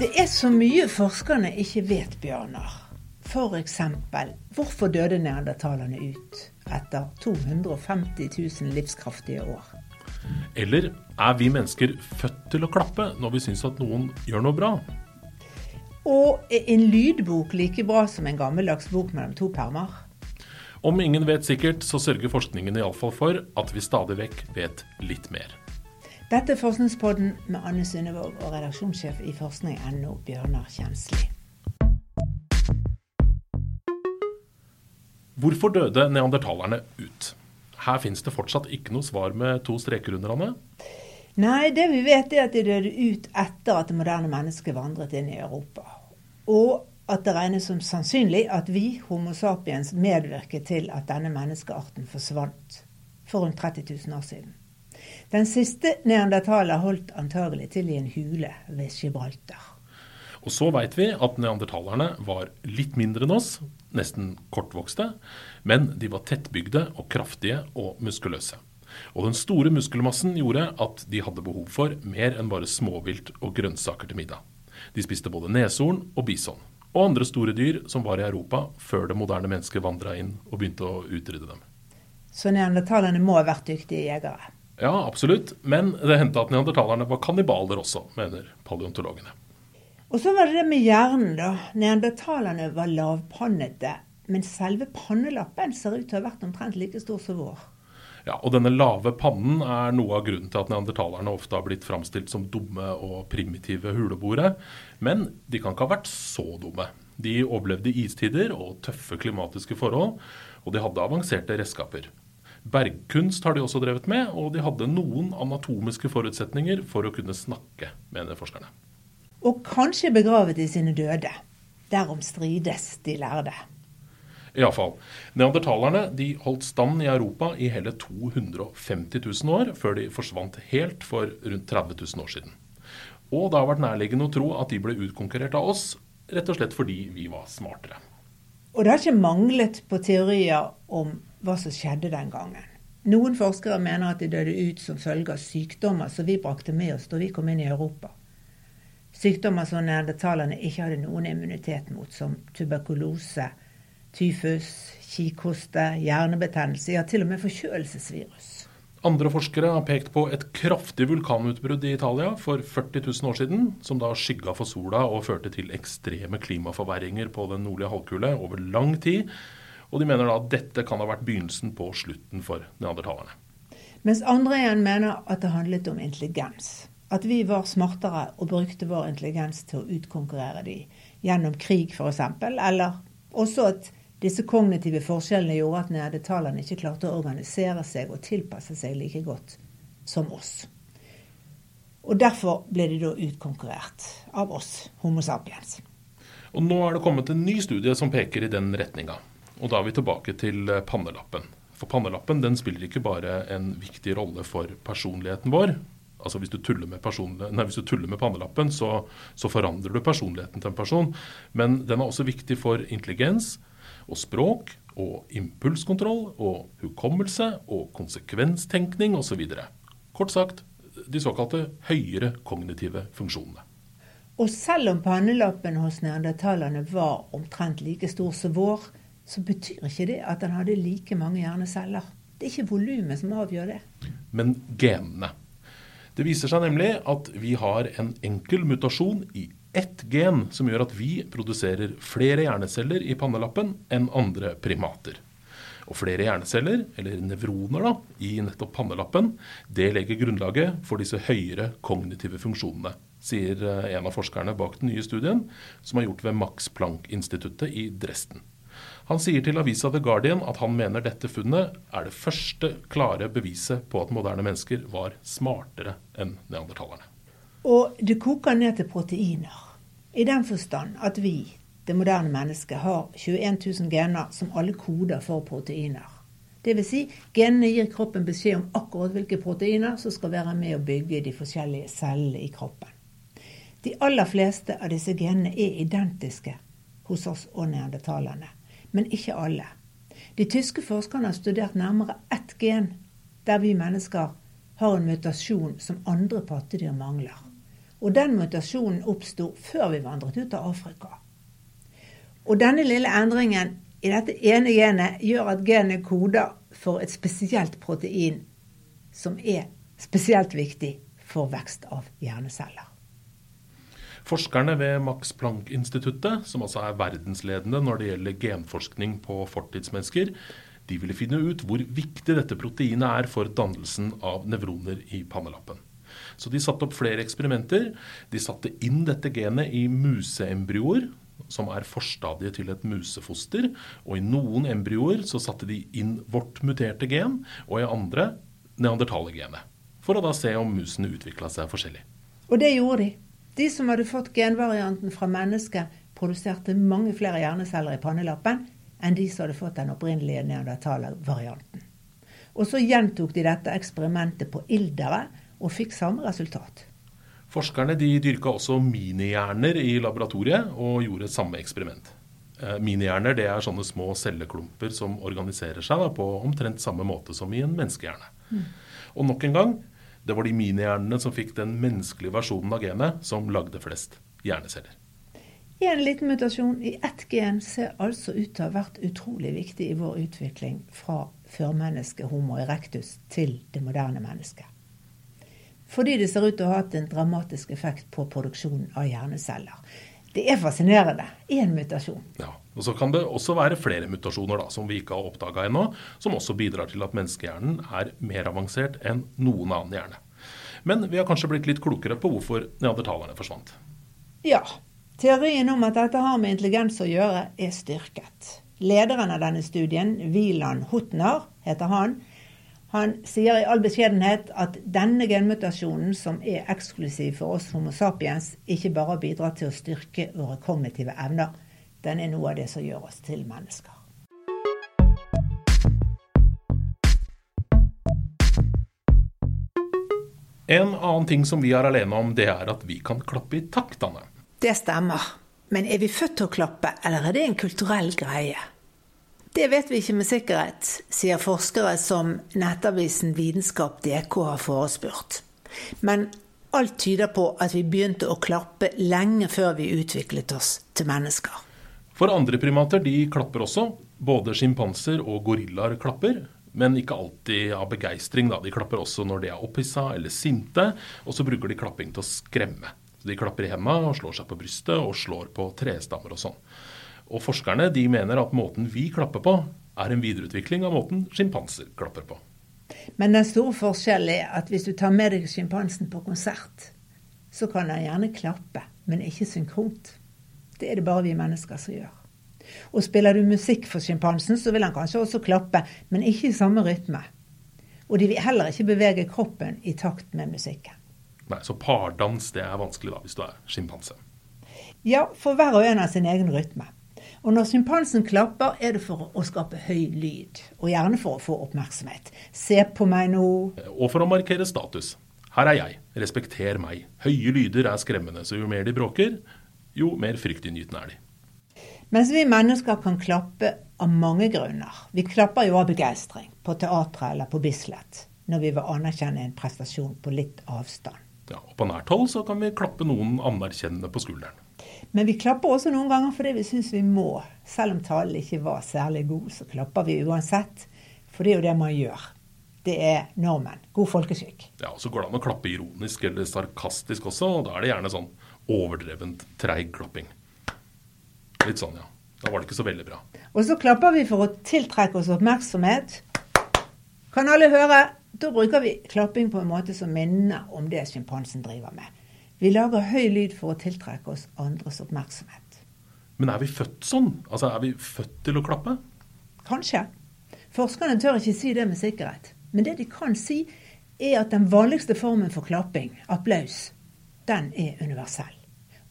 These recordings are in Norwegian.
Det er så mye forskerne ikke vet, Bjørnar. F.eks. hvorfor døde neandertalerne ut etter 250 000 livskraftige år? Eller er vi mennesker født til å klappe når vi syns at noen gjør noe bra? Og er en lydbok like bra som en gammeldags bok mellom to permer? Om ingen vet sikkert, så sørger forskningen iallfall for at vi stadig vekk vet litt mer. Dette er Forskningspodden med Anne Sundevåg og redaksjonssjef i forskning.no, Bjørnar Kjensli. Hvorfor døde neandertalerne ut? Her fins det fortsatt ikke noe svar med to streker under, Anne. Nei, det vi vet er at de døde ut etter at det moderne mennesket vandret inn i Europa. Og at det regnes som sannsynlig at vi, Homo sapiens, medvirket til at denne menneskearten forsvant for rundt 30 000 år siden. Den siste neandertaler holdt antagelig til i en hule ved Gibraltar. Og så veit vi at neandertalerne var litt mindre enn oss, nesten kortvokste, men de var tettbygde og kraftige og muskuløse. Og den store muskelmassen gjorde at de hadde behov for mer enn bare småvilt og grønnsaker til middag. De spiste både neshorn og bison, og andre store dyr som var i Europa før det moderne mennesket vandra inn og begynte å utrydde dem. Så neandertalerne må ha vært dyktige jegere? Ja, absolutt. Men det hendte at neandertalerne var kannibaler også, mener paleontologene. Og så var det det med hjernen, da. Neandertalerne var lavpannete. Men selve pannelappen ser ut til å ha vært omtrent like stor som vår. Ja, og denne lave pannen er noe av grunnen til at neandertalerne ofte har blitt framstilt som dumme og primitive huleboere. Men de kan ikke ha vært så dumme. De overlevde istider og tøffe klimatiske forhold, og de hadde avanserte redskaper. Bergkunst har de også drevet med, og de hadde noen anatomiske forutsetninger for å kunne snakke, mener forskerne. Og kanskje begravet i sine døde. Derom strides de lærde. Iallfall. Neandertalerne de holdt stand i Europa i hele 250 000 år, før de forsvant helt for rundt 30 000 år siden. Og det har vært nærliggende å tro at de ble utkonkurrert av oss, rett og slett fordi vi var smartere. Og det har ikke manglet på teorier om hva som skjedde den gangen. Noen forskere mener at de døde ut som følge av sykdommer som vi brakte med oss da vi kom inn i Europa. Sykdommer som neandertalerne ikke hadde noen immunitet mot, som tuberkulose, tyfus, kikhoste, hjernebetennelse, ja til og med forkjølelsesvirus. Andre forskere har pekt på et kraftig vulkanutbrudd i Italia for 40 000 år siden, som da skygga for sola og førte til ekstreme klimaforverringer på den nordlige halvkule over lang tid. Og de mener da at dette kan ha vært begynnelsen på slutten for neandertalerne. Mens andre igjen mener at det handlet om intelligens. At vi var smartere og brukte vår intelligens til å utkonkurrere de gjennom krig f.eks. Eller også at disse kognitive forskjellene gjorde at neandertalerne ikke klarte å organisere seg og tilpasse seg like godt som oss. Og Derfor ble de da utkonkurrert av oss, Homo sapiens. Og Nå er det kommet en ny studie som peker i den retninga. Og da er vi tilbake til eh, pannelappen. For pannelappen den spiller ikke bare en viktig rolle for personligheten vår. Altså Hvis du tuller med, nei, du tuller med pannelappen, så, så, forandrer du personligheten til en person. Men den er også viktig for intelligens og språk og impulskontroll og hukommelse og konsekvenstenkning osv. Kort sagt de såkalte høyere kognitive funksjonene. Og selv om pannelappen hos neandertalerne var omtrent like stor som vår, så betyr ikke det at den hadde like mange hjerneceller. Det er ikke volumet som avgjør det. Men genene. Det viser seg nemlig at vi har en enkel mutasjon i ett gen som gjør at vi produserer flere hjerneceller i pannelappen enn andre primater. Og flere hjerneceller, eller nevroner, da, i nettopp pannelappen, det legger grunnlaget for disse høyere kognitive funksjonene, sier eh, en av forskerne bak den nye studien, som er gjort ved Max Planck-instituttet i Dresden. Han sier til avisa The Guardian at han mener dette funnet er det første klare beviset på at moderne mennesker var smartere enn neandertalerne. Og det koker ned til proteiner. I den forstand at vi, det moderne mennesket, har 21 000 gener som alle koder for proteiner. Dvs. Si, genene gir kroppen beskjed om akkurat hvilke proteiner som skal være med å bygge de forskjellige cellene i kroppen. De aller fleste av disse genene er identiske hos oss og neandertalerne men ikke alle. De tyske forskerne har studert nærmere ett gen der vi mennesker har en mutasjon som andre pattedyr mangler. Og den mutasjonen oppsto før vi vandret ut av Afrika. Og denne lille endringen i dette ene genet gjør at genet koder for et spesielt protein som er spesielt viktig for vekst av hjerneceller. Forskerne ved Max Planck-instituttet, som altså er verdensledende når det gjelder genforskning på fortidsmennesker, de ville finne ut hvor viktig dette proteinet er for dannelsen av nevroner i pannelappen. Så de satte opp flere eksperimenter. De satte inn dette genet i museembryoer, som er forstadiet til et musefoster. Og i noen embryoer så satte de inn vårt muterte gen, og i andre neandertalergenet. For å da se om musene utvikla seg forskjellig. Og det gjorde de. De som hadde fått genvarianten fra mennesket, produserte mange flere hjerneceller i pannelappen enn de som hadde fått den opprinnelige neandertalervarianten. Og så gjentok de dette eksperimentet på ildere og fikk samme resultat. Forskerne de dyrka også minihjerner i laboratoriet og gjorde samme eksperiment. Eh, minihjerner det er sånne små celleklumper som organiserer seg da, på omtrent samme måte som i en menneskehjerne. Mm. Og nok en gang, det var de minihjernene som fikk den menneskelige versjonen av genet, som lagde flest hjerneceller. En liten mutasjon i ett gen ser altså ut til å ha vært utrolig viktig i vår utvikling fra førmennesket Homo erectus til det moderne mennesket. Fordi det ser ut til å ha hatt en dramatisk effekt på produksjonen av hjerneceller. Det er fascinerende. Én mutasjon. Ja, og Så kan det også være flere mutasjoner da, som vi ikke har oppdaga ennå, som også bidrar til at menneskehjernen er mer avansert enn noen annen hjerne. Men vi har kanskje blitt litt klokere på hvorfor neandertalerne forsvant. Ja, Teorien om at dette har med intelligens å gjøre, er styrket. Lederen av denne studien, Wieland Hutner, heter han. Han sier i all beskjedenhet at denne genmutasjonen, som er eksklusiv for oss Homo sapiens, ikke bare bidrar til å styrke våre kognitive evner, den er noe av det som gjør oss til mennesker. En annen ting som vi er alene om, det er at vi kan klappe i takt, Anne. Det stemmer. Men er vi født til å klappe, eller er det en kulturell greie? Det vet vi ikke med sikkerhet, sier forskere som nettavisen Vitenskap DK har forespurt. Men alt tyder på at vi begynte å klappe lenge før vi utviklet oss til mennesker. For andre primater de klapper også. Både sjimpanser og gorillaer klapper. Men ikke alltid av begeistring. De klapper også når de er opphissa eller sinte. Og så bruker de klapping til å skremme. Så De klapper i hendene og slår seg på brystet og slår på trestammer og sånn. Og Forskerne de mener at måten vi klapper på, er en videreutvikling av måten sjimpanser klapper på. Men den store forskjellen er at hvis du tar med deg sjimpansen på konsert, så kan den gjerne klappe, men ikke synkront. Det er det bare vi mennesker som gjør. Og spiller du musikk for sjimpansen, så vil han kanskje også klappe, men ikke i samme rytme. Og de vil heller ikke bevege kroppen i takt med musikken. Nei, Så pardans det er vanskelig da, hvis du er sjimpanse? Ja, for hver og en har sin egen rytme. Og når sjimpansen klapper, er det for å skape høy lyd. Og gjerne for å få oppmerksomhet. Se på meg nå. Og for å markere status. Her er jeg. Respekter meg. Høye lyder er skremmende, så jo mer de bråker, jo mer fryktinngytende er de. Mens vi mennesker kan klappe av mange grunner. Vi klapper jo av begeistring, på teatret eller på Bislett, når vi vil anerkjenne en prestasjon på litt avstand. Ja, og på nært hold så kan vi klappe noen anerkjennende på skulderen. Men vi klapper også noen ganger fordi vi syns vi må. Selv om talen ikke var særlig god, så klapper vi uansett. For det er jo det man gjør. Det er normen. God folkeskikk. Ja, og Så går det an å klappe ironisk eller sarkastisk også, og da er det gjerne sånn overdrevent treig klapping. Litt sånn, ja. Da var det ikke så veldig bra. Og så klapper vi for å tiltrekke oss oppmerksomhet. Kan alle høre? Da bruker vi klapping på en måte som minner om det sjimpansen driver med. Vi lager høy lyd for å tiltrekke oss andres oppmerksomhet. Men er vi født sånn? Altså, Er vi født til å klappe? Kanskje. Forskerne tør ikke si det med sikkerhet. Men det de kan si, er at den vanligste formen for klapping, applaus, den er universell.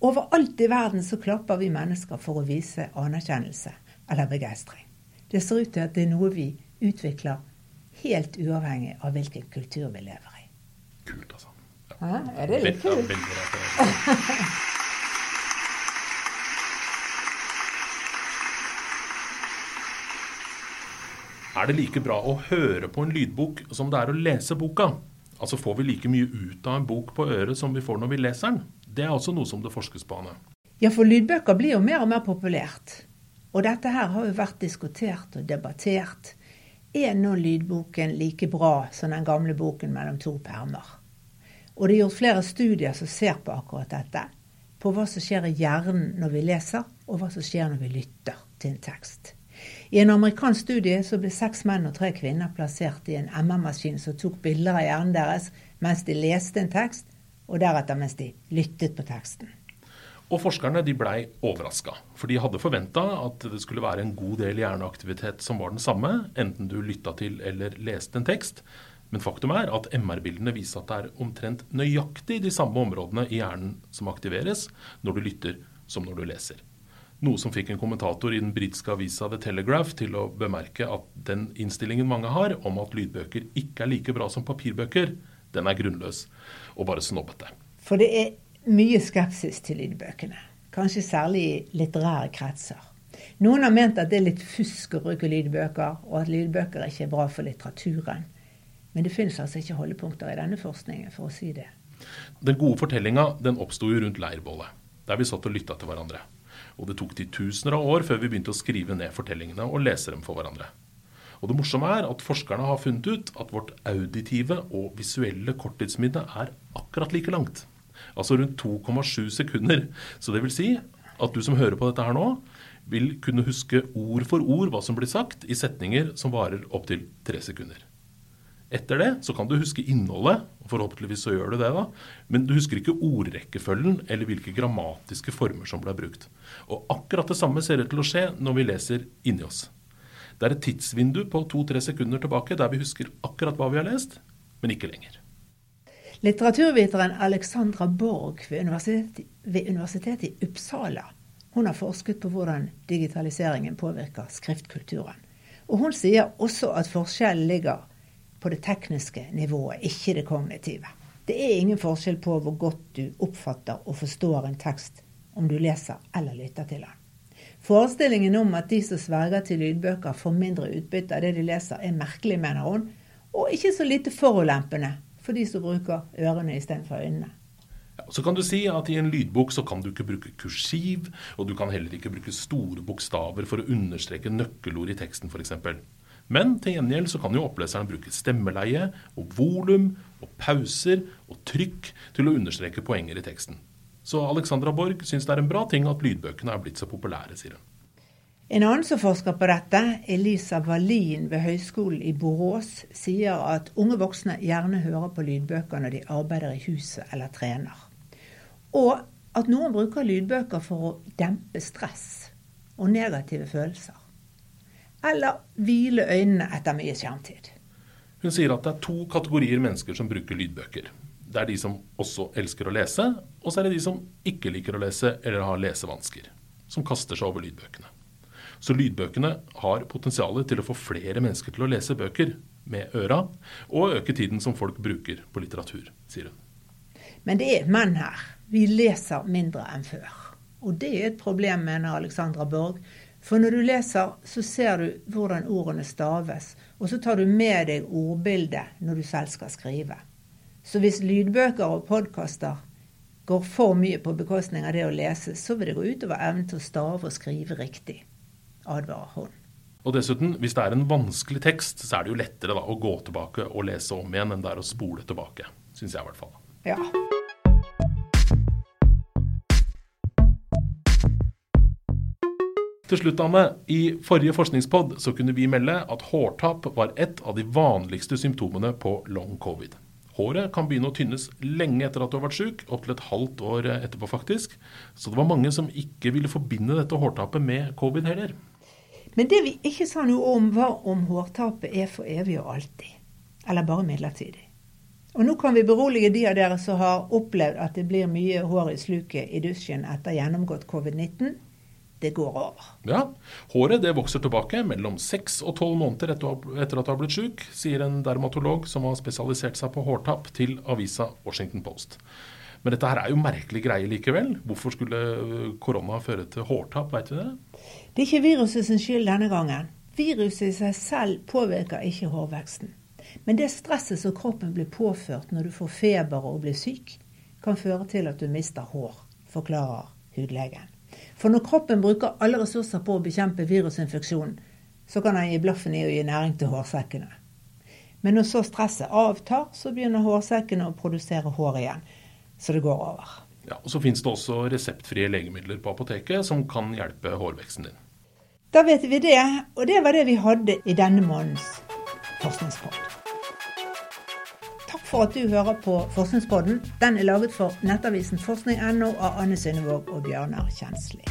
Overalt i verden så klapper vi mennesker for å vise anerkjennelse eller begeistring. Det ser ut til at det er noe vi utvikler Helt uavhengig av hvilken kultur vi lever i. Kult, altså. Ja. er det litt kult? Er det like bra å høre på en lydbok som det er å lese boka? Altså Får vi like mye ut av en bok på øret som vi får når vi leser den? Det er også noe som det forskes på, Anne. Ja, for lydbøker blir jo mer og mer populært. Og dette her har jo vært diskutert og debattert. Er nå lydboken like bra som den gamle boken mellom to permer? Og det er gjort flere studier som ser på akkurat dette. På hva som skjer i hjernen når vi leser, og hva som skjer når vi lytter til en tekst. I en amerikansk studie så ble seks menn og tre kvinner plassert i en MR-maskin som tok bilder av hjernen deres mens de leste en tekst, og deretter mens de lyttet på teksten. Og forskerne de blei overraska, for de hadde forventa at det skulle være en god del hjerneaktivitet som var den samme, enten du lytta til eller leste en tekst. Men faktum er at MR-bildene viser at det er omtrent nøyaktig de samme områdene i hjernen som aktiveres når du lytter som når du leser. Noe som fikk en kommentator i den britiske avisa The Telegraph til å bemerke at den innstillingen mange har om at lydbøker ikke er like bra som papirbøker, den er grunnløs og bare snobbete. For det er mye skepsis til lydbøkene, kanskje særlig i litterære kretser. Noen har ment at det er litt fusk å bruke lydbøker, og at lydbøker ikke er bra for litteraturen. Men det finnes altså ikke holdepunkter i denne forskningen for å si det. Den gode fortellinga oppsto jo rundt leirbålet, der vi satt og lytta til hverandre. Og det tok titusener av år før vi begynte å skrive ned fortellingene og lese dem for hverandre. Og det morsomme er at forskerne har funnet ut at vårt auditive og visuelle korttidsminne er akkurat like langt. Altså rundt 2,7 sekunder. Så det vil si at du som hører på dette her nå, vil kunne huske ord for ord hva som blir sagt i setninger som varer opptil tre sekunder. Etter det så kan du huske innholdet, og forhåpentligvis så gjør du det, da, men du husker ikke ordrekkefølgen eller hvilke grammatiske former som ble brukt. Og akkurat det samme ser ut til å skje når vi leser inni oss. Det er et tidsvindu på to-tre sekunder tilbake der vi husker akkurat hva vi har lest, men ikke lenger. Litteraturviteren Alexandra Borg ved universitetet, ved universitetet i Uppsala hun har forsket på hvordan digitaliseringen påvirker skriftkulturen. Og hun sier også at forskjellen ligger på det tekniske nivået, ikke det kognitive. Det er ingen forskjell på hvor godt du oppfatter og forstår en tekst om du leser eller lytter til den. Forestillingen om at de som sverger til lydbøker får mindre utbytte av det de leser, er merkelig, mener hun, og ikke så lite forulempende for de som bruker ørene istedenfor øynene. Ja, så kan du si at I en lydbok så kan du ikke bruke kursiv, og du kan heller ikke bruke store bokstaver for å understreke nøkkelord i teksten f.eks. Men til gjengjeld så kan jo oppleseren bruke stemmeleie og volum og pauser og trykk til å understreke poenger i teksten. Så Alexandra Borg syns det er en bra ting at lydbøkene er blitt så populære, sier hun. En annen som forsker på dette, Elisa Wallin ved Høgskolen i Borås, sier at unge voksne gjerne hører på lydbøker når de arbeider i huset eller trener. Og at noen bruker lydbøker for å dempe stress og negative følelser. Eller hvile øynene etter mye skjermtid. Hun sier at det er to kategorier mennesker som bruker lydbøker. Det er de som også elsker å lese, og så er det de som ikke liker å lese eller har lesevansker. Som kaster seg over lydbøkene. Så lydbøkene har potensial til å få flere mennesker til å lese bøker med øra, og øke tiden som folk bruker på litteratur, sier hun. Men det er menn her. Vi leser mindre enn før. Og det er et problem, mener Alexandra Borg. For når du leser, så ser du hvordan ordene staves, og så tar du med deg ordbildet når du selv skal skrive. Så hvis lydbøker og podkaster går for mye på bekostning av det å lese, så vil det gå utover evnen til å stave og skrive riktig advarer hun. Og dessuten, hvis det er en vanskelig tekst, så er det jo lettere da, å gå tilbake og lese om igjen enn det er å spole tilbake. Syns jeg i hvert fall. Ja. Til slutt, Anne. I forrige forskningspod så kunne vi melde at hårtap var et av de vanligste symptomene på long covid. Håret kan begynne å tynnes lenge etter at du har vært syk, opptil et halvt år etterpå faktisk. Så det var mange som ikke ville forbinde dette hårtapet med covid heller. Men det vi ikke sa noe om, var om hårtapet er for evig og alltid. Eller bare midlertidig. Og nå kan vi berolige de av dere som har opplevd at det blir mye hår i sluket i dusjen etter gjennomgått covid-19. Det går over. Ja, Håret det vokser tilbake mellom 6 og tolv måneder etter, at du har blitt syk, sier en dermatolog som har spesialisert seg på hårtapp til avisa Washington Post. Men dette her er jo merkelig greie likevel. Hvorfor skulle korona føre til hårtap, veit vi det? Det er ikke viruset sin skyld denne gangen. Viruset i seg selv påvirker ikke hårveksten. Men det stresset som kroppen blir påført når du får feber og blir syk, kan føre til at du mister hår, forklarer hudlegen. For når kroppen bruker alle ressurser på å bekjempe virusinfeksjonen, så kan han gi blaffen i å gi næring til hårsekkene. Men når så stresset avtar, så begynner hårsekkene å produsere hår igjen. Så det går over. Ja, og Så finnes det også reseptfrie legemidler på apoteket som kan hjelpe hårveksten din. Da vet vi det, og det var det vi hadde i denne månedens forskningspodd. For at du hører på Forskningspodden. Den er laget for nettavisen forskning.no av Anne Synnevåg og Bjørnar Kjensli.